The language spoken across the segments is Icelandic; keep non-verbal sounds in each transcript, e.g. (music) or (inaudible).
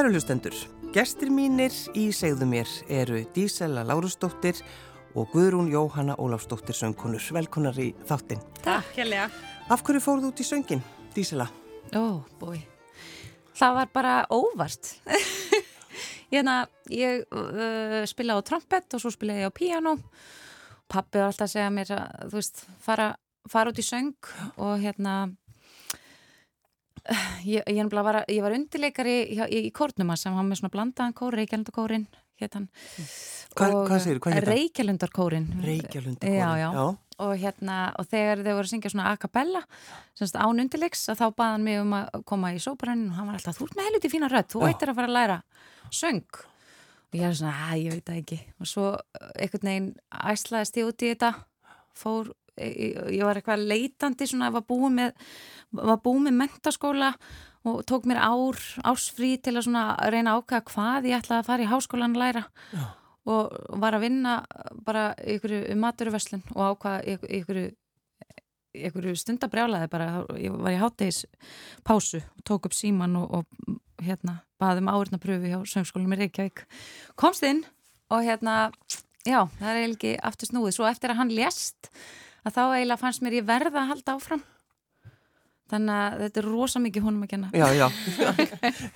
Kæru hlustendur, gestir mínir í segðu mér eru Dísela Lárusdóttir og Guðrún Jóhanna Ólafsdóttir söngkonur. Velkonar í þáttin. Takk, Kjellega. Af hverju fóruð út í söngin, Dísela? Ó, búi. Það var bara óvart. (laughs) Hérna, ég uh, spila á trompet og svo spila ég á piano. Pappi var alltaf að segja mér að, þú veist, fara, fara út í söng og hérna ég, ég, var, ég var undirleikari í, í, í kórnum sem var með svona blandaðan kór, Reykjavíkórin héttan. Hvað, hvað segir þú? Reykjavíkórin. Reykjavíkórin, já, já. já. Og, hérna, og þegar þau voru að syngja svona a cappella semst án undirleiks að þá baðan mig um að koma í sóparannin og hann var alltaf, þú ert með helviti fína rödd, þú ættir að fara að læra söng og ég er svona, að ég veit það ekki og svo eh, einhvern veginn æslaðist ég út í þetta fór, ég, var eitthvað leitandi svona, var búið með með mentaskóla og tók mér ár, ársfrí til að svona reyna ákvæða hvað ég ætlaði að fara í háskólan að læra. Já. og var að vinna bara ykkur maturverslun og ákvæða ykkur ykkur stundabrjálaði bara, ég var í háttegis pásu og tók upp síman og, og hérna baðum áurnapröfu hjá söngskólinum í Reykjavík. Komst inn og hérna já, það er ekki aftur snúið. Svo eftir að hann lést að þá eiginlega fannst mér ég verða að halda áfram. Þannig að þetta er rosa mikið honum að kenna. Já, já,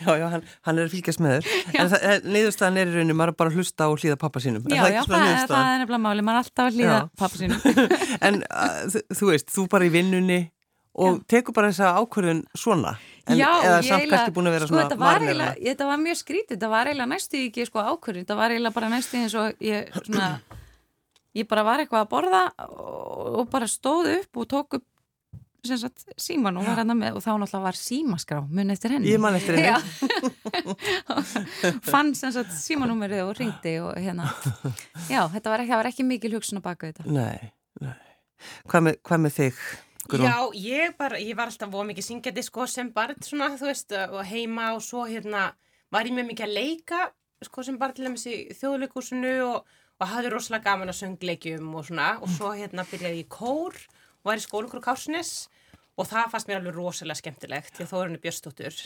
já, já hann, hann er að fylgjast með þér. En það, neyðurstaðan er í rauninu, maður er bara að hlusta og hlýða pappa sínum. Já, já, það, það er nefnilega máli, maður er alltaf að hlýða pappa sínum. (laughs) En uh, þú veist, þú bara í vinnunni og já. teku bara þessa ákvörðun svona? En, Já, að vera sko, þetta var, eiginlega, þetta var mjög skrítið, þetta var eiginlega næstu ekki sko ákvörðun, þetta var eiginlega bara næstu eins og ég svona, ég bara var eitthvað að borða og, og bara stóð upp og tók upp sagt, síman og var hérna með og þá náttúrulega var símaskrá mun eftir henni ég man eftir henni (laughs) fann símanúmerið og ringdi og hérna já, þetta var ekki, var ekki mikil hugsun að baka þetta nei, nei. Hvað, með, hvað með þig? Grún? Já, ég, bara, ég var alltaf voð mikið syngjandi sko sem barn svona, þú veist, og heima og svo hérna var ég með mikið að leika sko sem barn til þess í þjóðleikursunu og, og hafði rosalega gaman að söngleikjum og svona. Og svo hérna byrjaði ég í kór og var í skólukur á Kársnes og það fannst mér alveg rosalega skemmtilegt því að þó er henni Björnstóttur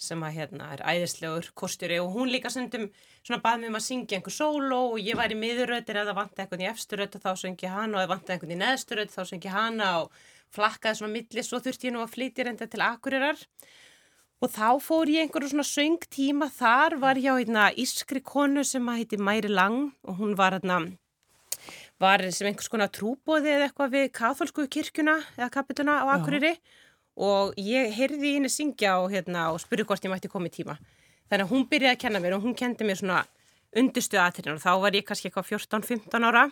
sem að hérna er æðislegur kostjóri og hún líka sendum svona bað mér um að syngja einhver solo og ég var í miðuröðir eða vant eitthvað í efsturöð og þá syngi hann og eða vant eitthvað í neðsturöð þá syngi hann og flakkaði svona milli. Svo þurfti ég nú að flytja reynda til akkurirar og þá fór ég einhverju svona söngtíma þar var ég á hérna ískri konu sem að heiti Mæri Lang og hún var hérna var sem einhvers konar trúbóði eða eitthvað við katholsku kirkuna eða kapituna á Akureyri. Og ég heyrði henni syngja og, hérna, og spurði hvort ég mætti koma í tíma. Þannig að hún byrjaði að kenna mér og hún kendi mér svona undirstu aðtrinn og þá var ég kannski eitthvað 14-15 ára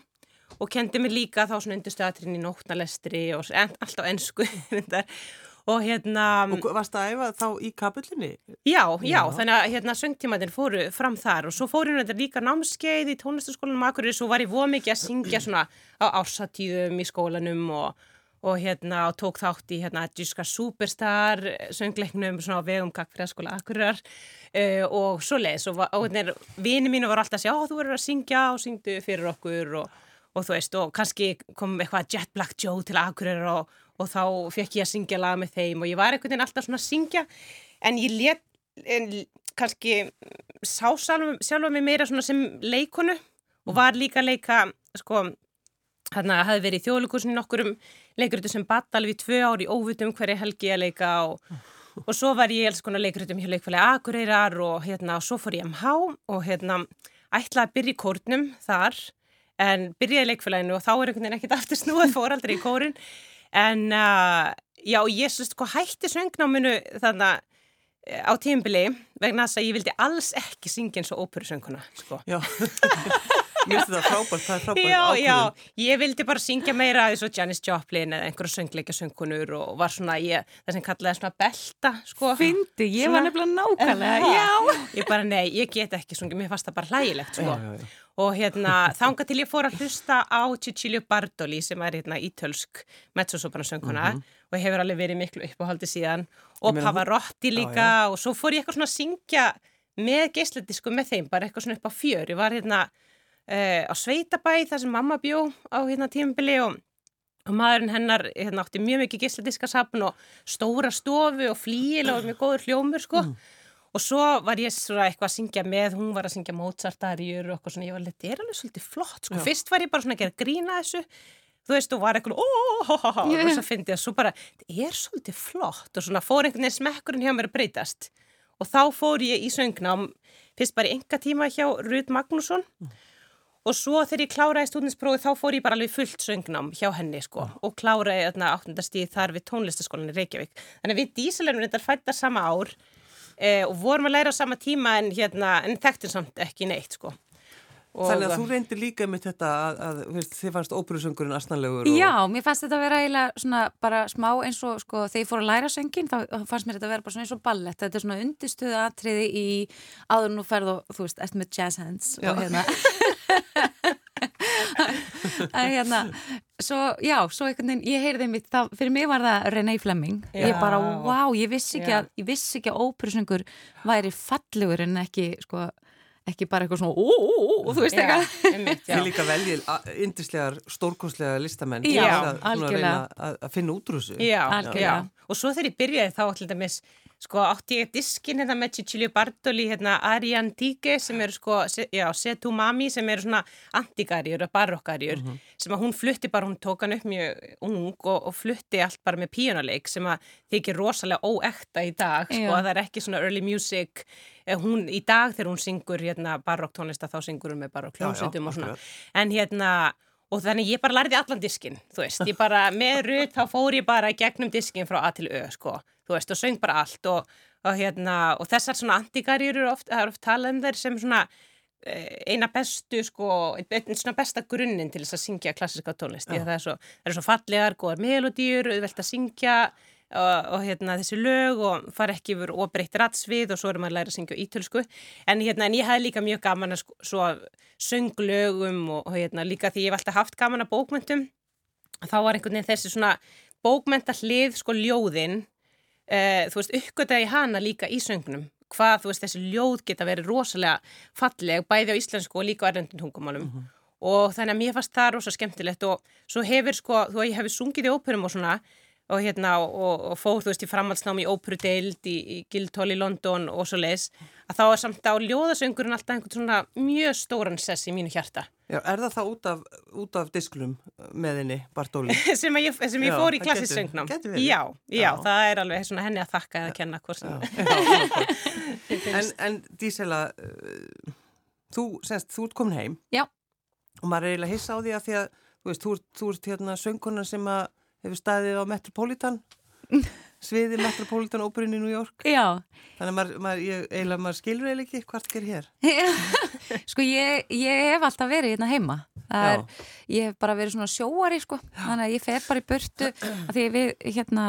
og kendi mér líka þá svona undirstu aðtrinn í nótnalestri og alltaf ennsku (laughs) Og hérna... Og varst það að æfa þá í kapullinni? Já, já, já, þannig að hérna söngtímaðin fóru fram þar og svo fóru hérna líka námskeið í tónlistaskólanum Akureyri, svo var ég voð mikið að syngja svona á ársatíðum í skólanum og, og hérna og tók þátt í hérna Djuska Superstar söngleiknum svona á vegum Gagfræðaskóla Akureyrar uh, og svo leiðis og, og hérna vini mínu var alltaf að segja, ó þú verður að syngja og syngdu fyrir okkur og, og þú veist og kannski kom eitthvað Jet Black Joe til Akureyrar og og þá fekk ég að syngja lag með þeim og ég var einhvern veginn alltaf svona að syngja en ég let en, kannski sá sjálfa mig meira svona sem leikonu og var líka að leika sko hérna hafi verið í þjóðlukursin nokkur um leikurutum sem batt alveg í tvö ári óvutum hverja helgi að leika og, (laughs) og svo var ég alls konar leikurutum hjá leikfæli Akureyrar og hérna og svo fór ég MH og hérna ætlaði að byrja í kórnum þar en byrjaði leikfælinu og þá er einhvern veginn ekkert aftur snúið fóraldri í kórin en uh, já, ég sko, hætti söngnáminu þannig eh, á tímbili vegna þess að ég vildi alls ekki syngja eins og óperusönguna sko. (laughs) Já Mér finnst það frábært, það er frábært já, ákvöðum. Já, ég vildi bara syngja meira eins og Janis Joplin eða einhverju söngleika söngkunur og var svona, ég, það sem kallaði svona belta, sko. Fyndi, ég svona, var nefnilega nákvæmlega, já. Ég bara, nei, ég get ekki sungið, mér fannst það bara hlægilegt, sko. Já, já, já og hérna þánga til ég fór að hlusta á Cicilio Bartoli sem er hérna ítölsk mezzosoprannasönguna mm -hmm. og hefur alveg verið miklu uppáhaldi síðan og Pavarotti líka og svo fór ég eitthvað svona að syngja með geisladisku með þeim, bara eitthvað svona upp á fjör ég var hérna uh, á Sveitabæ þar sem mamma bjó á hérna tímabili og, og maðurinn hennar hérna átti mjög mikið geisladiskasapn og stóra stofu og flíil og mjög góður hljómur sko. Mm. Og svo var ég svona eitthvað að syngja með, hún var að syngja Mozart-arjur og svona, ég var alveg, þetta er alveg svolítið flott, sko, Já. fyrst var ég bara svona að gera grína þessu, þú veist, og var eitthvað, óóóóó, og þess að fyndi að svo bara, þetta er svolítið flott. Og svona fór einhvern veginn smekkurinn hjá mér að breytast. Og þá fór ég í söngnám, fyrst bara í enga tíma hjá Rut Magnússon og svo þegar ég kláraði stúdinsprófi þá fór ég bara alveg fullt söngnám hjá henni sko og kláraði þarna áttundastíð þar við tónlistaskólan í Reykjavík. Þannig að við dísalennum þetta fætta sama ár eh, og vorum að læra á sama tíma en hérna, en þekktum samt ekki neitt sko. Þannig að þú reyndir líka með þetta að, að veist, þið fannst óperusöngurinn asnalegur og... Já, mér fannst þetta að vera eiginlega svona bara smá eins og sko þegar ég fór að læra söngin þá fannst mér þetta að vera bara svona eins og ballett þetta er svona undirstöðu atriði í áður nú ferð og þú veist, eftir með jazz hands Já. og hérna (laughs) að hérna svo, já, svo einhvern veginn, ég heyrði mitt þá, fyrir mig var það Renee Fleming ég Já. bara, wow, ég vissi ekki Já. að ég vissi ekki að óperusöngur væri fallegur en ekki, sko ekki bara eitthvað svona, ó, ó, ó, þú veist já, eitthvað. Þið líka veljið indislegar, stórkostlega listamenn Já, að, að, að finna út úr þessu. Já, Algjörlega. já. Og svo þegar ég byrjaði þá til dæmis, sko, átti ég diskin hérna með Cicilio Bartoli, hérna Arian Tige sem eru sko, já, Setu Mami sem eru svona antigarjur og barokkarjur sem að hún flutti bara, hún tók hann upp mjög ung og, og flutti allt bara með píjónuleik sem að þykir rosalega óekta í dag, sko, að það er ekki svona early music, Eh, hún í dag þegar hún syngur hérna barokktónlista þá syngur hún með barokkljónsutum og svona, en hérna og þannig ég bara lærði allan diskin þú veist, ég bara með rutt þá fór ég bara gegnum diskin frá A til Ö sko, þú veist, og söng bara allt og, og hérna, og þessar svona antigarjur eru oft, er oft talað um þær sem svona eh, eina bestu sko, einn svona besta grunninn til þess að syngja klassiska tónlist, það er svo, það er svo fallegar, góðar melodýr, auðvelt að syngja og, og hérna þessi lög og fara ekki yfir óbreytt ratsvið og svo erum maður að læra að syngja ítölsku. En hérna en ég hafði líka mjög gaman að sko, svo sönglögum og, og hérna líka því ég hef alltaf haft gaman að bókmyndum þá var einhvern veginn þessi svona bókmynda hlið sko ljóðin uh, þú veist uppgötaði hana líka í söngnum hvað þú veist þessi ljóð geta verið rosalega falleg bæði á íslensku og líka á erlendum tungumálum. Og þannig að mér fannst það rosa skemmtilegt og svo hefur sko, þú að ég hefur sungið í óperum og svona og hérna og, og fór þú veist í framhaldsnámi í óperudeild í, í Guildhall í London og svo leis að þá er samt á ljóðasöngurinn alltaf einhvern svona mjög stóran sess í mínu hjarta. Já, er það það út af, út af disklum með henni, Bartóli? (laughs) sem, ég, sem ég Já, fór í söngnám. Gæti verið. já, já, Já. það er alveg svona henni að þakka eða kenna hvort (laughs) (laughs) en, en Dísela, uh, þú, semst, þú ert komin heim. Já. og maður er eiginlega hissa á því að því að þú veist, þú ert, þú ert hérna söngkonan sem að hefur staðið á Metropolitan sviði Metropolitan óperinn í New York. Já, þannig að maður, maður, ég, eiginlega, maður skilur eiginlega ekki hvort ger hér. (laughs) Sko ég, ég hef alltaf verið hérna heima. Er, ég hef bara verið svona sjóari sko, þannig að ég fer bara í burtu að því við hérna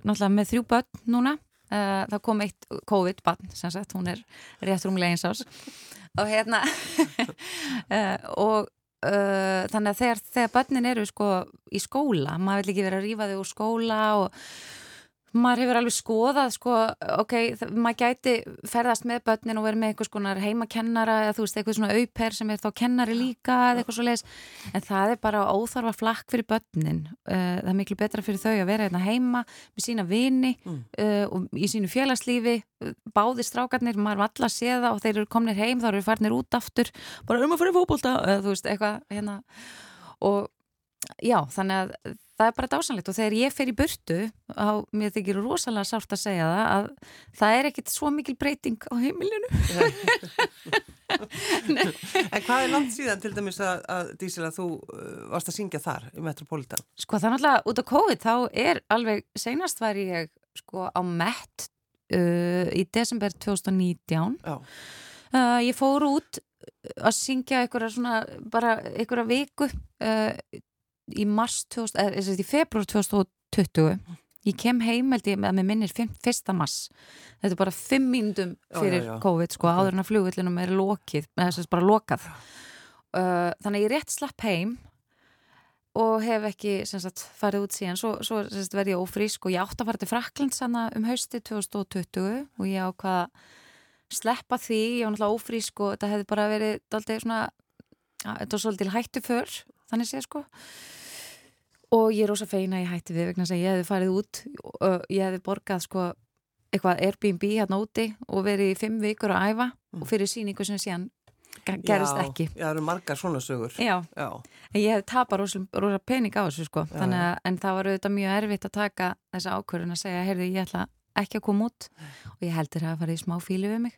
náttúrulega með þrjú börn núna. Uh, það kom eitt COVID-barn sem sagt, hún er rétt rúmlega eins ás og hérna uh, (laughs) og uh, þannig að þegar, þegar börnin eru sko í skóla, maður vil ekki vera að rífa þau úr skóla og maður hefur alveg skoðað sko, ok, maður gæti ferðast með börnin og verið með einhvers konar heimakennara eða þú veist, eitthvað svona auper sem er þá kennari líka eða eitthvað svo leiðis en það er bara óþarfa flakk fyrir börnin. Uh, það er miklu betra fyrir þau að vera hérna heima með sína vini Mm. uh, og í sínu félagslífi. Báðir strákarnir, maður var alla að sé það og þeir eru komnir heim, þá eru farnir út aftur. Bara um að fara í fótbolta eða þú veist, eitthvað hérna. Og já, þannig að það er bara dásanlegt og þegar ég fer í burtu á, mér þykir rosalega sárt að segja það að það er ekkit svo mikil breyting á heimilinu. (laughs) En hvað er langt síðan til dæmis að, að Dísela, þú uh, varst að syngja þar í Metropolitan? Sko það er náttúrulega út á COVID þá er alveg, seinast var ég sko á Met uh, í desember 2019 Já, uh, ég fór út að syngja einhverja svona bara einhverja viku uh, í mars 2000, eða sem sagt í februar 2020 ég kem heim held ég með með minnir 1. mars. Þetta er bara 5 mínútum Já, fyrir já, já. COVID sko áður en að flugvillinum er lokið bara lokað. Uh, þannig að ég rétt slapp heim og hef ekki sagt, farið út síðan. Svo, svo sem sagt, verð ég ófrísk og ég átt að fara til Fraklands um hausti 2020 og ég ákvað að sleppa því, ég var náttúrulega ófrísk og þetta hefði bara verið daldið svona að, þetta var svolítið hættu för þannig sé sko og ég er rosa feina ég hætti við vegna að ég hefði farið út og ég hefði borgað sko eitthvað Airbnb hérna úti og verið í fimm vikur að æfa Mm. og fyrir síningu sem síðan ge- gerist Já, ekki. Já, það eru margar svona sögur. Já, Já, en ég hef tapað rosa, rosa pening á þessu sko, Já, að en það var auðvitað mjög erfitt að taka þessa ákvörðun að segja, heyrðu, ég ætla ekki að koma út og ég heldur að fara í smá fílu við mig.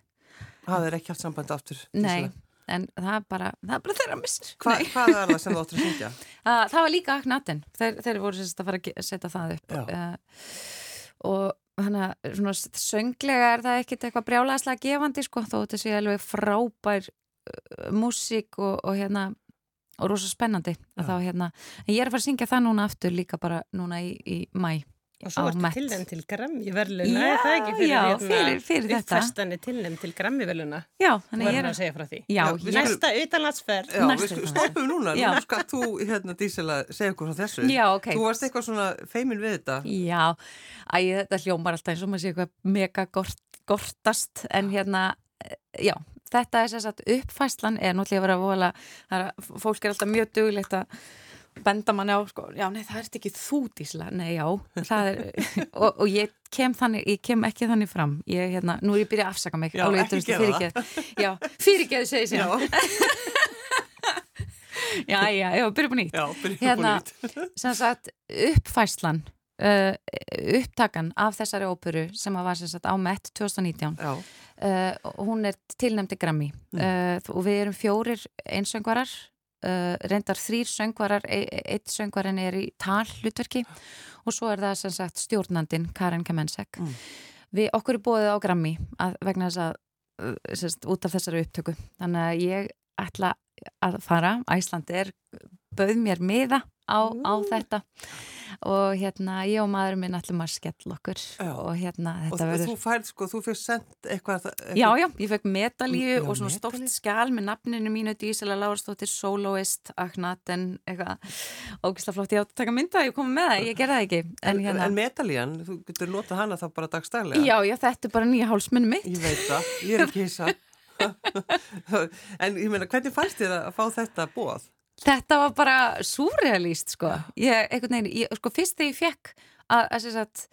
það er ekki haft samband aftur. Nei. En það er bara, það bara þeirra missir. Hva, hvað er það sem þú áttur að syngja? (laughs) Það var líka Aknatin, þeir, þeir voru sérst að fara að setja það upp uh, og þannig að svona sönglega er það ekkit eitthvað brjálæðslega gefandi sko, þó þetta sé alveg frábær uh, músík og, og hérna og rosa spennandi að Já. þá hérna, en ég er að fara að syngja það núna aftur líka bara núna í, í mæ Og svo ertu tilnæm til Grammy verðluna, Já, er það ekki fyrir, já, hérna, fyrir- fyrir þetta. Uppfæstan er tilnæm til Grammy verðluna. Já, Þú þannig ég verður er að að segja frá því. Já, Já, Næsta utanlandsferð. Já, Næstu við stoppum núna. Já. Núna skal þú, hérna, Dísela, segja okkur frá þessu. já, ok Þú varst eitthvað svona feimin við þetta. Já, æ, þetta hljómar alltaf eins og maður sé eitthvað mega gort, gortast en hérna, eh, já, þetta er sér sagt uppfæslan er náttúrulega að vola, er, að- fólk er alltaf mjög duglegt að benda manni á, sko, já, nei, það ert ekki þú dísla, nei, já, það er (laughs) og, og ég kem þannig, ég kem ekki þannig fram, ég, hérna, nú er ég byrjað að afsaka mig, alveg, veist, gera fyrirgeð, já, fyrirgeð segi (laughs) sér, (laughs) Já, já, já, byrja på nýtt. Já, byrjum Hérna, búin sem sagt uppfæslan uh, upptakan af þessari óperu sem að var sem sagt á MET 2019 Já, uh, hún er tilnæmdi Grammy. Mm. uh, og við erum fjórir einsöngvarar uh, reyndar þrýr söngvarar e eitt söngvarin er í tal hlutverki og svo er það sem sagt stjórnandin Karen Kamensek Mm. við okkur er bóðið á Grammy að, vegna þess að sem sagt, út af þessari upptöku þannig að ég ætla að fara Æslandi er bauð mér miða á, á þetta og hérna ég og maðurinn minn ætlum að skella okkur Já. og hérna og þetta þú verður færð, sko, þú fyrst sendt eitthvað, eitthvað Já, já, ég fekk medalíu Já, og svona stórt skjál með nafninu mínu Dísela Lársdóttir, soloist, Aknaten, eitthvað ógislega flott, ég átt að taka mynda, ég komið með það, ég gerði það ekki. En En, hérna, en medalían, þú getur notað hana þá bara dagstælega. já, já, þetta er bara nýja hálsmunni mitt. Ég veit það, ég er ekki hissa. (laughs) (laughs) en ég meina, hvernig fannst þér að fá þetta bóð? Þetta var bara súrealíst, sko. Ég, veginn, ég, sko, fyrst þegar ég fekk að, að sagt,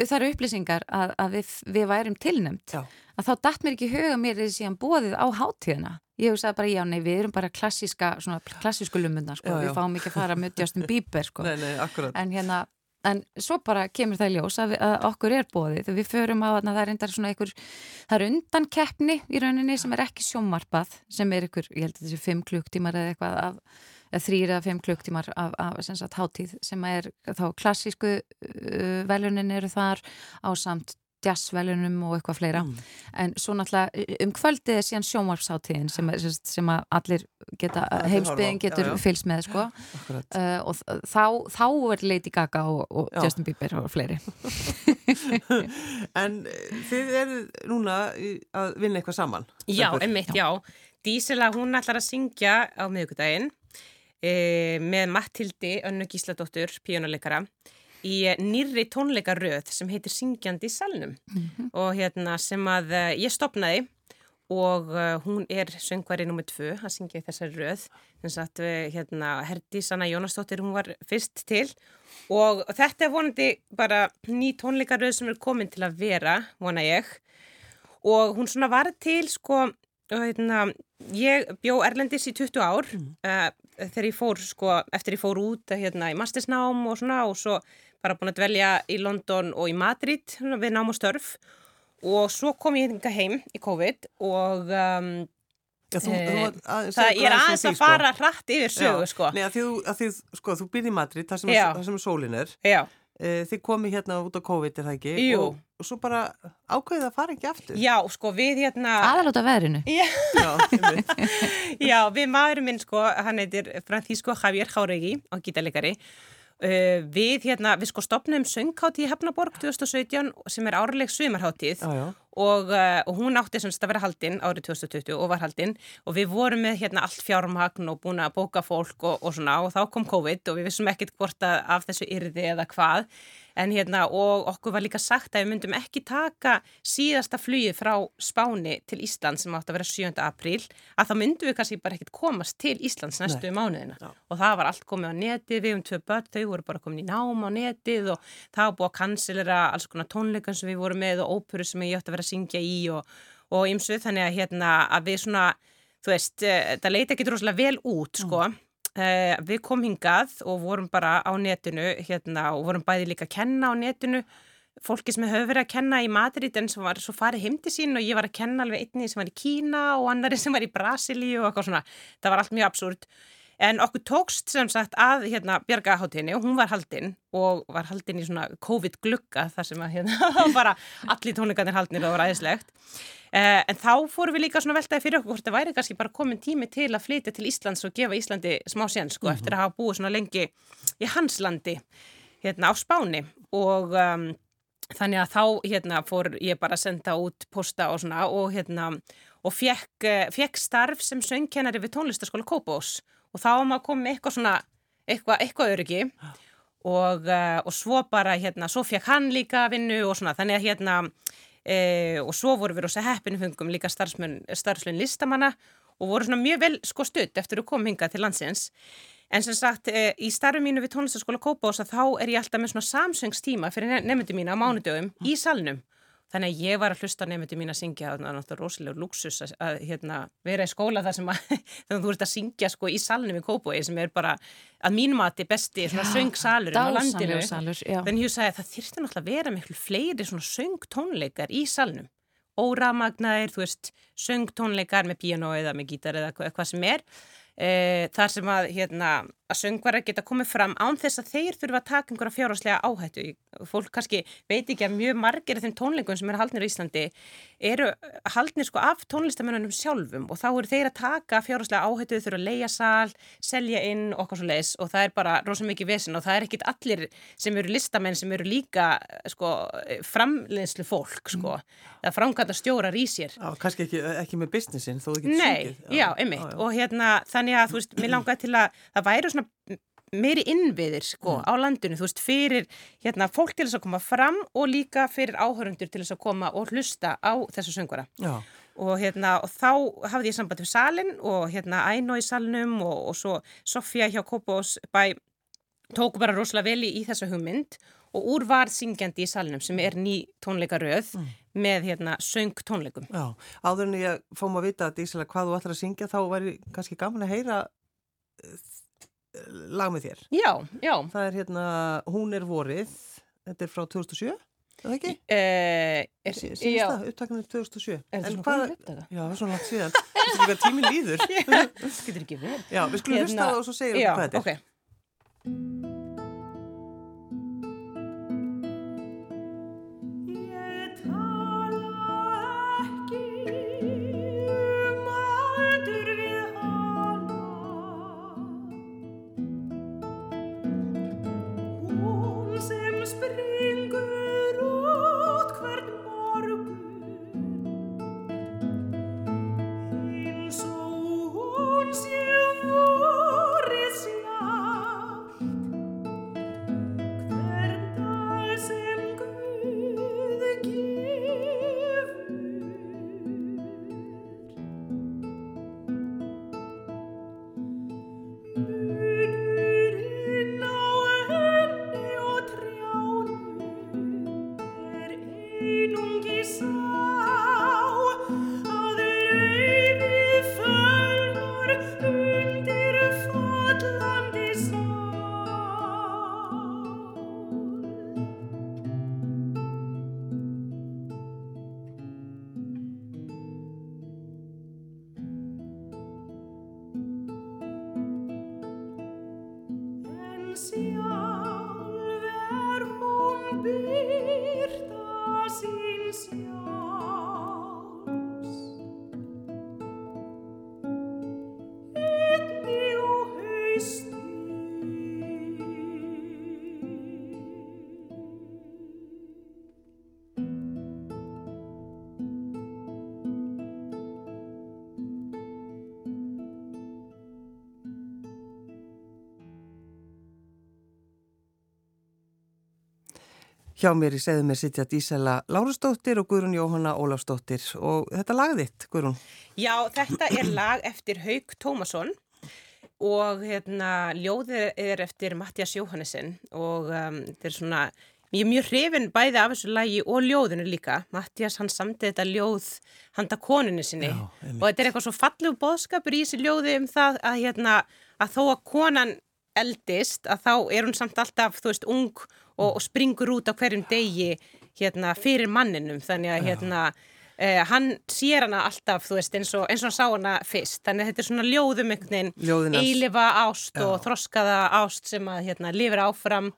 það eru upplýsingar að, að við, við værum tilnæmt, Já. að þá datt mér ekki huga mér þessi síðan bóðið á hátíðina. Ég hugsaði bara, já, nei, við erum bara klassíska, svona klassísku lumundar, sko. Já, já. Við fáum ekki að fara með Justin Bieber, sko. Nei, nei, akkurat. en hérna en svo bara kemur það í ljós að, við, að okkur er bóðið við förum á að það er endar svona einhver það er undan keppni í rauninni sem er ekki sjómarpað sem er einhver, ég held að þessi fimm klukktímar eða eitthvað af, þrýr eða fimm klukktímar af, af sem sagt hátíð sem er þá klassísku uh, velunin eru þar á samt jazzvelunum og eitthvað fleira Mm. en svo náttúrulega um kvöldið er síðan sjómarpsháttíðin sem, er, sem, sem að allir geta, heimsbyðin getur já, já. fylgst með sko. Uh, og þá, þá er Lady Gaga og, og Já. Justin Bieber og fleiri (laughs) En eh, þið eru núna að vinna eitthvað saman? Já, einmitt, já. Dísela, hún ætlar að syngja á miðugudaginn e, með Mattildi, önnu Gísladóttur, píjónuleikara, í eh, nýrri tónleikaröð sem heitir Syngjandi í salnum. Og hérna sem að eh, ég stopnaði og uh, hún er söngvari nummið tvö syngja í þessari röð. Þess að uh, hérna Herdís Anna Jónasdóttir hún var fyrst til. Og þetta er vonandi bara ný tónleikaröð sem er komin til að vera, vona ég. Og hún svona var til sko, hérna, ég bjó Erlendis í 20 ár uh, þegar ég fór sko, eftir ég fór út hérna, í mastersnám og svona og svo bara búin að dvelja í London og í Madrid svona, við nám og störf og svo kom ég hinga heim í COVID og um, Já, þú, Eh, þú, að, það, ég er aðeins að fara hratt yfir sögu sko. Nei, að því, að því, sko, þú byrði í Madrid, það sem, Já. það sem er sólin er. Já, E, þið komið hérna út á COVID, er það ekki? Jú. Og, og svo bara ákveðið að fara ekki aftur. já, sko við hérna aðalóta veðrinu Já, Já. (laughs) Já, við maðurinn minn sko, hann heitir Francisco Javier Járegi á gítarleikari. Uh, við hérna, við sko stopnum sönghátt í Hefnaborg 2017 sem er árleg sumarháttíð og, uh, og hún átti semst að vera haldinn árið 2020 og var haldinn og við vorum með hérna allt fjármagn og búin að bóka fólk og, og svona. Og þá kom COVID og við vissum ekkert hvort að af þessu yrði eða hvað En hérna, og okkur var líka sagt að við myndum ekki taka síðasta flugið frá Spáni til Ísland sem átt að vera 7. apríl, að þá myndum við kannski bara ekkit komast til Íslands næstu Nei. mánuðina. Já. Og það var allt komið á netið, við um tvö börn, þau voru bara komin í nám á netið og það var búið að kansilera alls konar tónleikan sem við vorum með og óperu sem ég átt að vera að syngja í og, ymsuð, þannig að hérna að við svona, þú veist, eh, það leiti ekki droslega vel út, sko. Mm. Uh, við komum hingað og vorum bara á netinu hérna, og vorum bæði líka að kenna á netinu. Fólki sem hefur verið að kenna í Madrid en sem var svo farið heimti sín og ég var að kenna alveg einni sem var í Kína og annari sem var í Brasilíu og eitthvað svona. Það var allt mjög absúrt en okkur tókst sem sagt að hérna, bjargaháttinni og hún var haldinn og var haldinn í svona COVID-glugga þar sem að hérna, (laughs) bara allir tónleikarnir haldnir og það var aðeinslegt Uh, en þá fórum við líka svona veltaði fyrir okkur hvort það væri kannski bara komin tími til að flytja til Íslands og gefa Íslandi smá sén sko mm -hmm. eftir að hafa búið svona lengi í hans landi hérna á Spáni. Og um, þannig að þá hérna fór ég bara að senda út posta og svona og hérna og fekk, uh, fekk starf sem söngkennari við tónlistaskóla Kópós og þá var maður komið eitthvað svona eitthvað, eitthvað öryggi. Og, uh, og svo bara hérna svo fekk hann líka vinnu og svona. Þannig að hérna e, og svo voru við rosa heppinu fengum líka starfslun listamanna og voru svona mjög vel sko stutt eftir að koma hinga til landsins. En sem sagt e, í starfu mínu við tónlistaskóla Kópás að þá er ég alltaf með svona samsöngstíma fyrir nefndu mína á mánudögum í salnum Þannig að ég var að hlusta nefndi mín að syngja og það er náttúrulega rosalega luxus að, að hérna, vera í skóla þar sem að, (laughs) þú ert að syngja sko, í salnum í Kópói sem er bara að að þetta er besti söngsalur á landinu. Salur, Þannig ég sagði að það þyrfti náttúrulega að vera miklu fleiri söngtónleikar í salnum. Óramagnaðir, þú veist, söngtónleikar með piano eða með gítar eða hvað sem er. E, þar sem að, hérna, að söngvarar geta komið fram án þess að þeir þurfa að taka einhverja fjárháslega áhættu. Fólk kannski veit ekki að mjög margir af þeim tónleikum sem eru haldnir í Íslandi eru haldnir sko af tónlistamennunum sjálfum og þá eru þeir að taka fjárháslega áhættu, þurfa að leia sál, selja inn okkar svo leiðis og það er bara rosalega mikið vesen og það er ekkit allir sem eru listamenn sem eru líka sko, framleiðslu fólk sko. Mm. Það framkvæmda stjórar í sér. Já, kannski ekki, ekki með businessin þó syngið. Nei, já, einmitt já, já. og hérna þannig að þú veist, mér langaði til að það væri svona meiri innviðir sko mm. á landinu, þú veist, fyrir hérna fólk til þess að koma fram og líka fyrir áhörundur til þess að koma og hlusta á þessu söngvara. Já. Og hérna, og þá hafði ég samband við salin og hérna Æno í salnum og, og svo Sofja hjá Kópós bæ tóku bara rosalega vel í, í þessu hugmynd og úr var syngjandi í salnum sem er ný tónleikaröð mm. með hérna söng tónleikum. Já, áður en ég fórum að vita að Dísela hvað þú ætlar að syngja þá væri kannski gaman að heyra lag með þér. Já, já. Það er hérna Hún er vorið, þetta er frá 2007, er það ekki? Uh, er, Sýnsta, upptaknum 2007. Er það svona hvað upptaka? Já, það er svona langt síðan. Þetta er tíminn líður. (laughs) Skilur ekki vel. Já, við skulum hérna, hlusta og svo segja um hvað þetta er. Já, Thank you. Hjá mér í segðu mér sitja Dísela Lárusdóttir og Guðrún Jóhanna Ólafsdóttir og þetta lag þitt, Guðrún. Já, þetta er lag eftir Haug Tómasson og hérna, ljóðið er eftir Mattias Jóhannesson og um, þetta er svona, ég er mjög hrifin bæði af þessu lagi og ljóðinu líka. Mattias hann samtið þetta ljóð handa koninu sinni Já, og þetta er eitthvað svo fallegu bóðskapur í þessi ljóði um það að, hérna, að þó að konan eldist að þá er hún samt alltaf, þú veist, ung og, og springur út á hverjum degi hérna, fyrir manninum. Þannig að hérna, eh, hann sér hana alltaf, þú veist, eins og, eins og hann sá hana fyrst, þannig að þetta er svona ljóðum einhvern veginn, Ljóðin hans. eilifa ást og þroskaða ást sem að hérna, lifir áfram.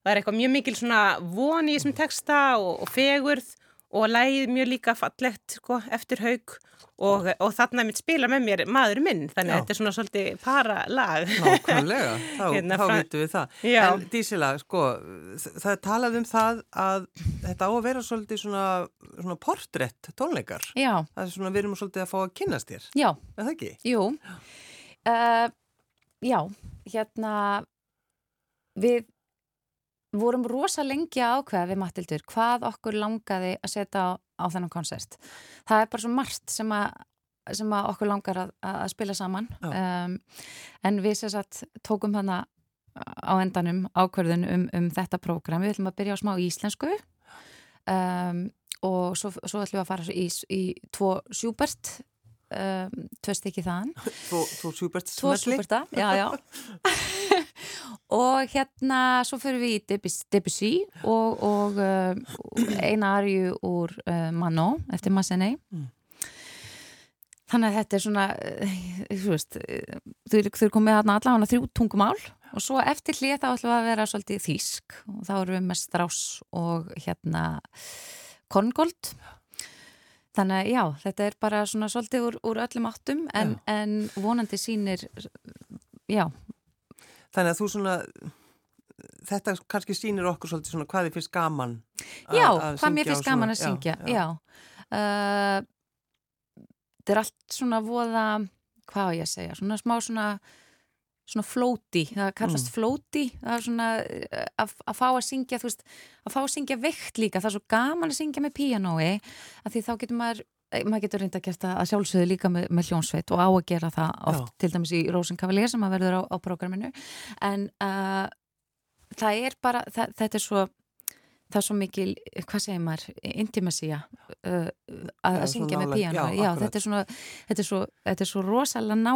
Það er eitthvað mjög mikil svona von í þessum texta og, og fegurð og lægið mjög líka fallegt sko, eftir haug og, og þarna mitt spila með mér maður minn þannig Já. að þetta er svona svolítið para lag Nákvæmlega, (laughs) þá, Hérna þá vitum við það. Já. En Dísela, sko, það er talað um það að þetta á að vera svolítið svona, svona portrétt tónleikar. Já, Það er svona, við erum svolítið að fá að kynnast þér, já, er það ekki? jú. Uh, já, hérna, við vorum rosa lengi að ákveða við Matildur hvað okkur langaði að setja á, á þennan konsert. Það er bara svo margt sem að sem að okkur langar að, að spila saman. Um, en við sem sagt tókum hana á endanum ákverðun um, um þetta prógram. Við ætlum að byrja á smá íslensku. Um, og svo, svo ætlum við að fara í, í tvo sjúbert um, tvö stykki þaðan Þú, þú sjúbert Tvo súperta, já, já. (laughs) og hérna svo fyrir við í Debussy, og, og uh, eina arju úr uh, Manó eftir Massenei. Mm. Þannig að þetta er svona, uh, þú veist, þau eru- eru komið þarna allavega þrjú tungumál og svo eftir hlið þá ætlum við að vera svolítið þýsk og þá erum við með strás og hérna kongold. Þannig að já, þetta er bara svona svolítið úr, úr öllum áttum en, en vonandi sýnir, já, Þannig að þú svona, þetta kannski sýnir okkur svolítið svona hvað þið finnst gaman að- Já, að hvað mér syngja finnst gaman að syngja, já. Uh, Þetta er allt svona voða, hvað á ég að segja, svona smá svona, svona flóti, það kallast Mm. flóti, það er svona uh, að, að fá að syngja, þú veist, að fá að syngja veikt líka, það er svo gaman að syngja með píanói, að því þá getur maður, eh, maður getur reynda að gera það að sjálfsögðu líka með, með hljónsveit og á að gera það oft, Já. til dæmis í Rosenkavalier sem að verður á, á prógraminu, en uh, það er bara, það, þetta er svo það er svo mikil, hvað segir maður intimacy uh, að, að syngja með píano já, já, þetta er svona þetta er svo, þetta er svo rosalega ná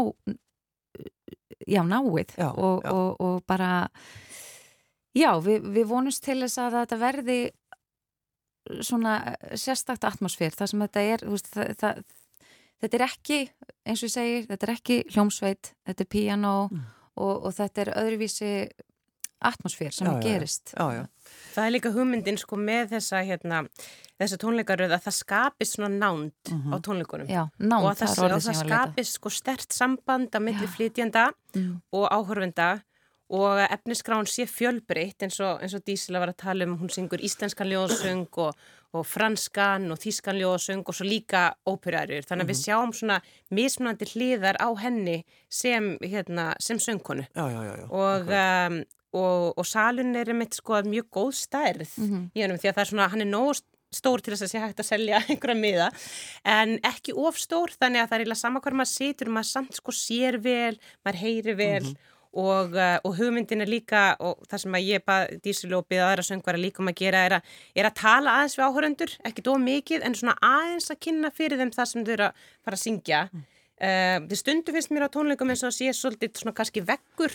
já, náið Já, og, já. Og, og bara já, við, við vonumst til þess að þetta verði svona sérstakt atmosfér, það sem þetta er veist, það, það, þetta er ekki eins og ég segir, þetta er ekki hljómsveit þetta er píano Mm. og, og þetta er öðruvísi atmosfér sem Já, gerist. Já, já. Það er líka hugmyndin sko með þessa hérna, þessa tónleikaröð að það skapist svona nánd Mhm. á tónleikunum. Já, nánd, og að það, það er það að skapist sko stert samband á milli flytjanda Mm. og áhörfenda og að efnisgráin sé fjölbreytt eins og, eins og Dísila var að tala um hún syngur íslenskan ljóðsöng og, og franskan og þískan ljóðsöng og svo líka óperarjur þannig að við sjáum svona mismunandi hliðar á henni sem, hérna, sem söngkonu. Já, já, já, já. og, um, og, og salun er einmitt sko mjög góð stærð Mhm. í hennum því að það er svona, hann er nóg stór til þess að sé hægt að selja (laughs) einhverja miða en ekki of stór þannig að það er eiginlega sama hvar maður situr maður samt sko sér vel, maður heyri vel og, uh, og hugmyndin er líka og það sem að ég bað dísilópið og aðra söngvara líka um að gera er að, er að tala aðeins við áhöröndur, ekki dó mikið en svona aðeins að kynna fyrir þeim það sem þau eru að fara að syngja Uh, þið stundu finnst mér á tónleikum eins og að sé svolítið svona kannski veggur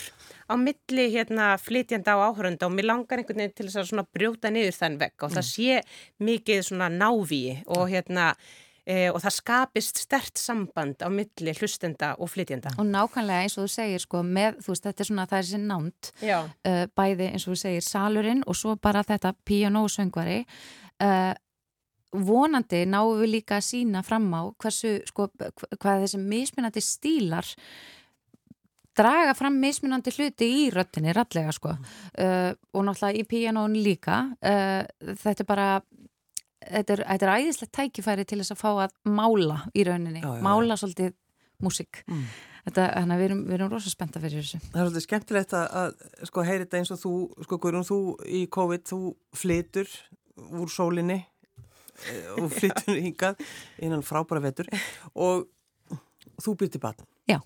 á milli hérna flytjanda og áhörunda og mér langar einhvern veginn til þess að svona brjóta niður þann vegg og það sé mikið svona návíi og hérna uh, og það skapist stert samband á milli hlustenda og flytjanda. Og nákvæmlega eins og þú segir sko með, þú veist, þetta er svona, það er sér nánt uh, bæði eins og þú segir salurinn og svo bara þetta piano og söngvari uh, vonandi náum við líka að sína fram á hversu, sko, hva- hvað þessi mismunandi stílar draga fram mismunandi hluti í röttinni, rallega sko. Uh, og náttúrulega í pianón líka. Uh, þetta er bara þetta er, þetta er æðislegt tækifæri til þess að fá að mála í rauninni, Já, já, já. mála svolítið músík. Þetta, þannig að við erum, erum rosa spennta fyrir þessu. Það er svolítið skemmtilegt að, að sko heyri þetta eins og þú, sko Guðrún, þú í COVID, þú flytur úr sólinni og flytur hingað innan frábæra vetur og þú byrti barn. Já,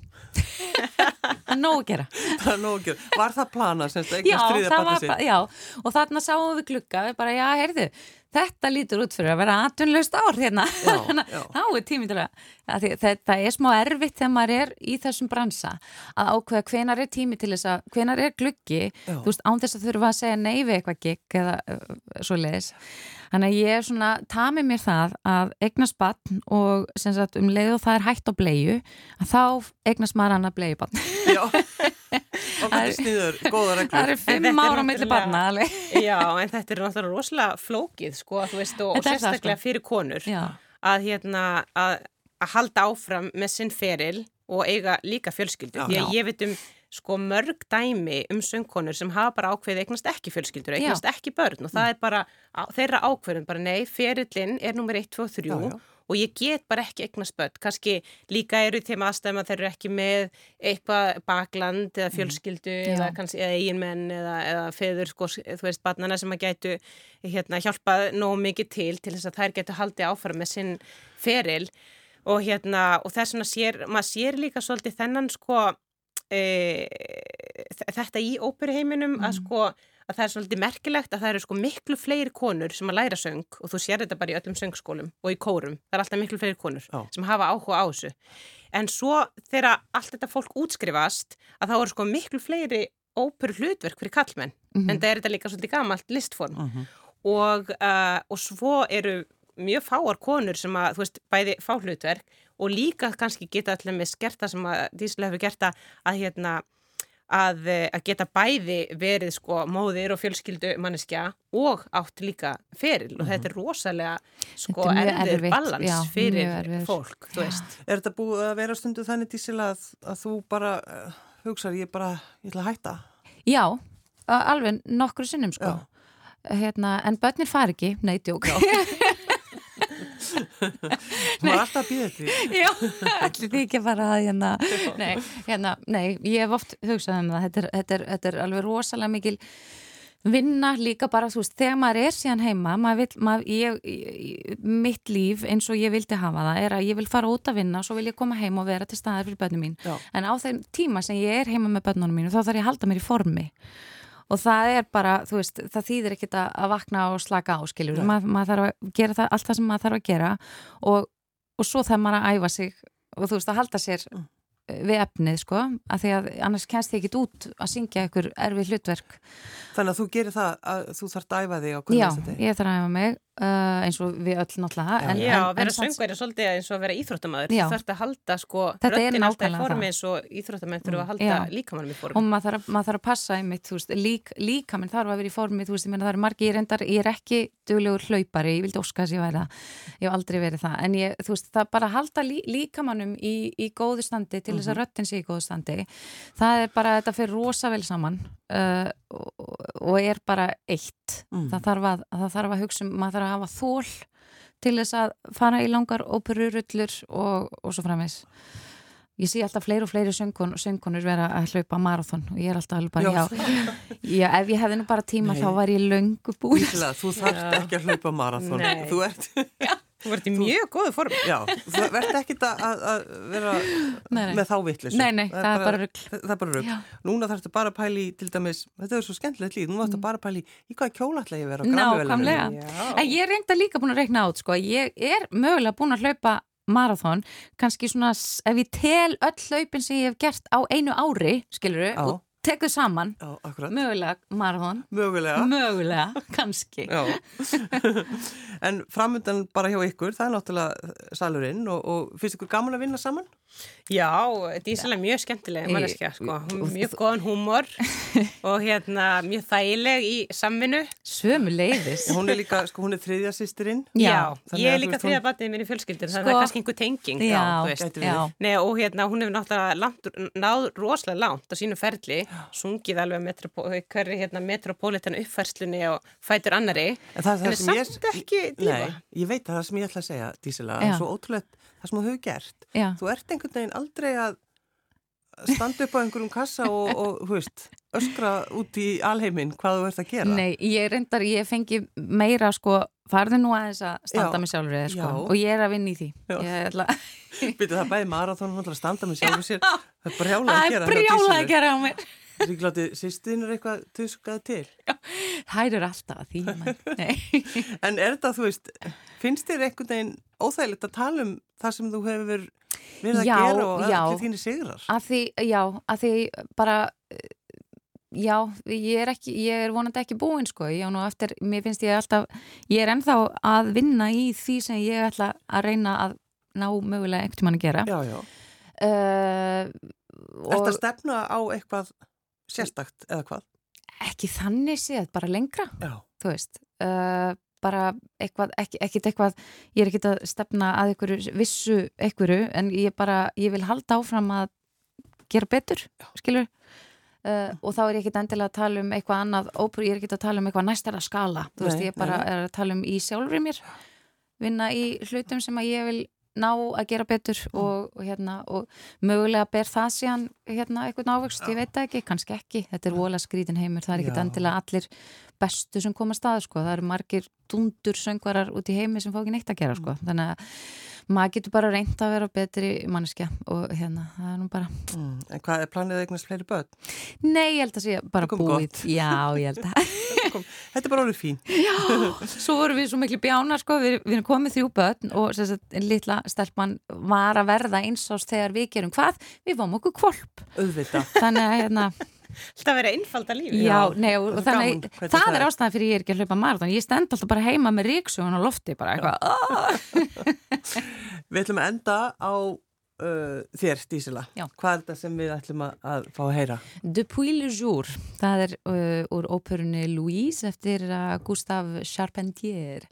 það er nóg að gera Það er nóg að gera. Var það plana, semst, það barni var sitt? bara, já, og þarna sáum við glugga, við bara, já, heyrðu, þetta lítur út fyrir að vera atunlaust ár hérna, Já, (laughs) Þannig að þá er tími til að, að því, þetta er smá erfitt þegar maður er í þessum bransa að ákveða hvenar er tími til þess að, hvenar er gluggi, Já. þú veist, án þess að þurfa að segja nei við eitthvað gig eða uh, svo leiðis. Þannig að ég er svona, tamið mér það að eignast batn og sem sagt um leið og það er hægt á bleiu, að þá eignast maður annað bleiubatn. Já, og hvernig sniður, góða Það reglur. eru Þetta fimm er ára á milli náttúrulega- barna, alveg. (laughs) Já, en þetta er náttúrulega rosalega flókið, sko, þú veist, og, og er það, sérstaklega sko. fyrir konur að, hérna, að, að halda áfram með sinn feril og eiga líka fjölskyldu. Því að ég veit um sko mörg dæmi um söngkonur sem hafa bara ákveðið eignast ekki fjölskyldur, eignast ekki börn og það er bara þeirra ákveðin, bara nei, ferillin er nummer 1, 2, 3 Já, já. og ég get bara ekki eignast börn, kannski líka eru þeim aðstæðum að þeir eru ekki með eitthvað bakland eða fjölskyldu eða, Já. kannski, eða eiginmenn eða, eða feður, sko, þú veist, barnana sem að gætu hérna, hjálpað nóg mikið til til þess að þær getu haldið áfram með sinn feril. Og hérna, og þess vegna sér, maður sér líka svolítið þennan sko e, þetta í óperuheiminum að sko að það er svolítið merkilegt að það eru sko miklu fleiri konur sem að læra söng og þú sér þetta bara í öllum söngskólum og í kórum, það er alltaf miklu fleiri konur Já. sem hafa áhuga á þessu en svo þegar allt þetta fólk útskrifast að þá eru sko miklu fleiri óperu hlutverk fyrir kallmenn Mhm. en það er þetta líka svolítið gamalt listform Mhm. og, uh, og svo eru mjög fáar konur sem að, þú veist, bæði fá hlutverk og líka kannski geta allir með skerta sem að Dísla hefur gert að, hérna að, eh, að geta bæði verið sko móðir og fjölskyldu manneskja og átt líka feril og þetta er rosalega sko er erfitt, balans já, fyrir fólk, þú veist. Er þetta búið að vera stundu þannig, Dísil, að, að þú bara uh, hugsar, ég bara, ég ætla að hætta? Já, alveg nokkru sinnum sko. Já. Hérna, en börnir far ekki, nei, (laughs) (laughs) (laughs) Þú var alltaf að býða því. Já, (laughs) allir því ekki að fara að hérna, nei, hérna, nei, ég hef oft hugsað um það, þetta er, þetta er, þetta er alveg rosalega mikil vinna líka bara, þú veist, þegar maður er síðan heima, maður vil, maður, ég, mitt líf eins og ég vildi hafa það er að ég vil fara út að vinna og svo vil ég koma heim og vera til staðar fyrir börnum mín. Já. En á þeim tíma sem ég er heima með börnunum mínu, þá þarf ég að halda mér í formi. Og það er bara, þú veist, það þýðir ekkit að vakna og slaka á, skiljur. Maður þarf að gera það, allt það sem maður þarf að gera og, og svo þarf maður að æfa sig og þú veist, að halda sér Mm. Við efnið, sko, að því að annars kennst ég ekkit út að syngja ykkur erfið hlutverk. Þannig að þú gerir það að þú þarf að dæfa þig á hvernig Já, ég þarf að æfa mig uh, eins og við öll náttúrulega. Já. En, Já, en, vera söngveri er svolítið eins og að vera íþróttamæður. Þú þarfst að halda sko Þetta röddinn alltaf í formi eins og íþróttamæður þurfa að halda Já. líkamannum í formi. og maður þarf, að- maður þarf að passa einmitt, þú veist, lík, líka minn þarf að vera í formi, þú veist, ég meina það er margi, ég reyndar, ég er ekki duglegur hlaupari, ég vildi óska þess að ég væri það, ég hef aldrei verið það, en ég, þú veist, það bara halda lí, líkamannum í, í góðu standi til þess að röttin sé í góðu standi, það er bara, þetta fyrir rosa vel saman uh, og, og er bara eitt, Mm. það, þarf að, það þarf að hugsa um, maður þarf að hafa þól til þess að fara í langar óperurullur og, og svo framvegs. Ég sé alltaf fleiri og fleiri söngkon, söngkonur vera að hlaupa marathon og ég er alltaf alveg bara, Já. já, ef ég hefði nú bara tíma Nei. þá var ég löngu búin. Þú þarft ekki að hlaupa marathon. Nei. Þú ert, Þú verður í mjög góðu formi. já, þú verðt ekki að, að- að vera Nei, nei. með þá vittlis. Nei, nei, það er bara rugl. Það er bara rugg. Núna þarftu bara að pæli í, til dæmis, þetta er svo skemmtilegt líð, nú þarftu bara að pæli í hvaða kjóla ætla ég að vera á Grammy-verðlaununum. Nákvæmlega. En ég er reynda líka búin að reikna át, sko, ég er mögulega búin að hlaupa marathon, kannski svona, ef ég tel öll hlaupin sem ég hef gert á einu ári, skilur Já. og tekur saman, Já, mögulega marathon, Mögulega. mögulega, kannski. (laughs) En framöndan bara hjá ykkur, það er náttúrulega salurinn og, og finnst ykkur gaman að vinna saman? Já, Dísel er mjög skemmtileg manneskja, sko. Hún er mjög góðan húmor (laughs) og hérna mjög þægileg í samvinnu. Sömu leiðis. Hún er líka, sko, hún er þriðja sýstirinn. Já. Þannig ég að er líka þriða batnið minni fjölskyldur, Sko- það er kannski einhver tenging. Já, þú veist. gæti verið. já. Nei, og hérna, hún hefur náttúrulega langt, náð rosalega langt á sínu ferli, sungið alveg metropo, hverri hérna, metropolitan uppfærslunni og fætur annari, En það er en það er sem ég... samt ekki dífa. Nei, ég veit að það sem ég ætla að segja, Dísela, Já. svo ótrúlega það sem þú hefur gert. Já. Þú ert enga einhvern veginn aldrei að standa upp á einhverjum kassa og, (laughs) og þú veist, öskra út í alheiminn hvað þú ert að gera? Nei, ég reyndar, ég fengi meira sko, farðu nú aðeins að standa Já. mig sjálfur eða sko, Já. og ég er að vinna í því Já. ætla, (laughs) Býtu það bæði marathónum að standa með sjálfur sér það er brjálað að það gera er brjála að gera á mér (laughs) Ríklátti, sýstin er eitthvað tuskað til Þær eru alltaf að því. Nei. En er þetta, þú veist, finnst þér einhvern veginn óþægilegt að tala um það sem þú hefur verið að Já, gera og já. allir þínir sigrar? að því, já, að því bara eh, já, ég er ekki ég er vonandi ekki búinn sko ég á nú eftir, mér finnst ég alltaf ég er ennþá að vinna í því sem ég ætla að reyna að ná mögulega ekkert mann að gera Já, já. uh, Er þetta stefna á eitthvað sérstakt eða hvað? ekki þannig séð, bara lengra Já. þú veist uh, bara eitthvað, ekki, ekkit eitthvað ég er ekkit að stefna að einhverju vissu einhverju, en ég bara ég vil halda áfram að gera betur skilur uh, og þá er ég ekkit endilega að tala um eitthvað annað óper, ég er ekkit að tala um eitthvað næstara skala. Þú veist, ég bara er að tala um í sjálfri mér vinna í hlutum sem að ég vil ná að gera betur Mm. og, og hérna og mögulega ber það síðan hérna eitthvað návöxt, ég veit ekki, kannski ekki þetta er vola skrítin heimur, það er ekkit endilega allir bestu sem koma að sko. það eru margir dundur söngvarar út í heimi sem fá ekki neitt að gera Mm. sko. þannig að maður getur bara reynt að vera betri manneskja og hérna, það er nú bara Mm. En hvað er planið að eignast fleiri börn? nei, ég held að sé bara búið já, ég held að þetta er bara orðið fín. svo vorum við svo miklu bjánar sko, við, við erum komið þrjú börn og sagt, litla stelpan var að verða eins ás þegar við gerum hvað, við fáum okkur kvolp Auðvita. þannig að hérna Það verið einfalda lífi. Já, nei, og, og þannig, gaman það það er er. ástæðan fyrir ég er ekki að hlaupa marathon ég stend alltaf bara heima með ríksugun á lofti bara eitthvað. (laughs) Við ætlum að enda á uh, þér, Dísila. Já. Hvað er þetta sem við ætlum að, að fá að heyra? Depuis le jour það er uh, úr óperunni Louise eftir uh, Gustave Charpentier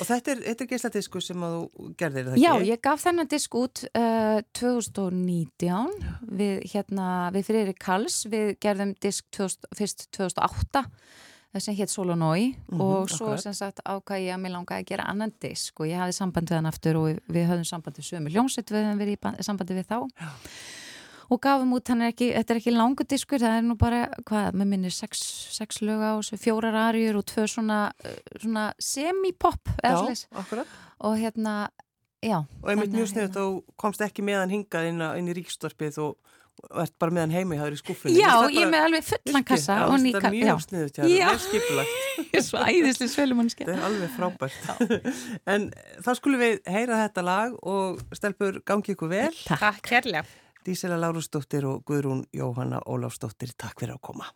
Og þetta er, þetta er geisladisku sem að þú gerðir, er það Já, ekki? ég gaf þennan disk út uh, 2019 við, hérna, við fyrir Kals við gerðum disk 2000, fyrst 2008 sem hétt Solonói Mhm, og svo akkurat. sem sagt ákvað ég að mér langaði að gera annan disk og ég hafði samband við hann aftur og við, höfðum samband við sömu hljómsveit við höfum verið sambandi við þá Já. og gafum út, er ekki, þetta er ekki langu diskur, það er nú bara, hvað, með minni sex, sex lög á þessu, fjórar arjur og tvö svona, uh, svona semi-pop eða Já, akkurat. og hérna, já Og einmitt að, mjög sniðut, þú komst ekki meðan hingað inn, inn í ríkstorpið og, og ert bara meðan heima í hæður í skúffunni. Já, ég er með alveg fullan kassa nýka, er mjög sniðut, já, Já. vel skipulagt. (laughs) ég er svo æðislega svölumannskja. Þetta er alveg frábært. (laughs) en þá skulum við heyra þetta lag og stelpur gangi ykkur vel. Takk kærlega. Dísela Lárusdóttir og Guðrún Jóhanna Ólafsdóttir, takk fyrir að koma.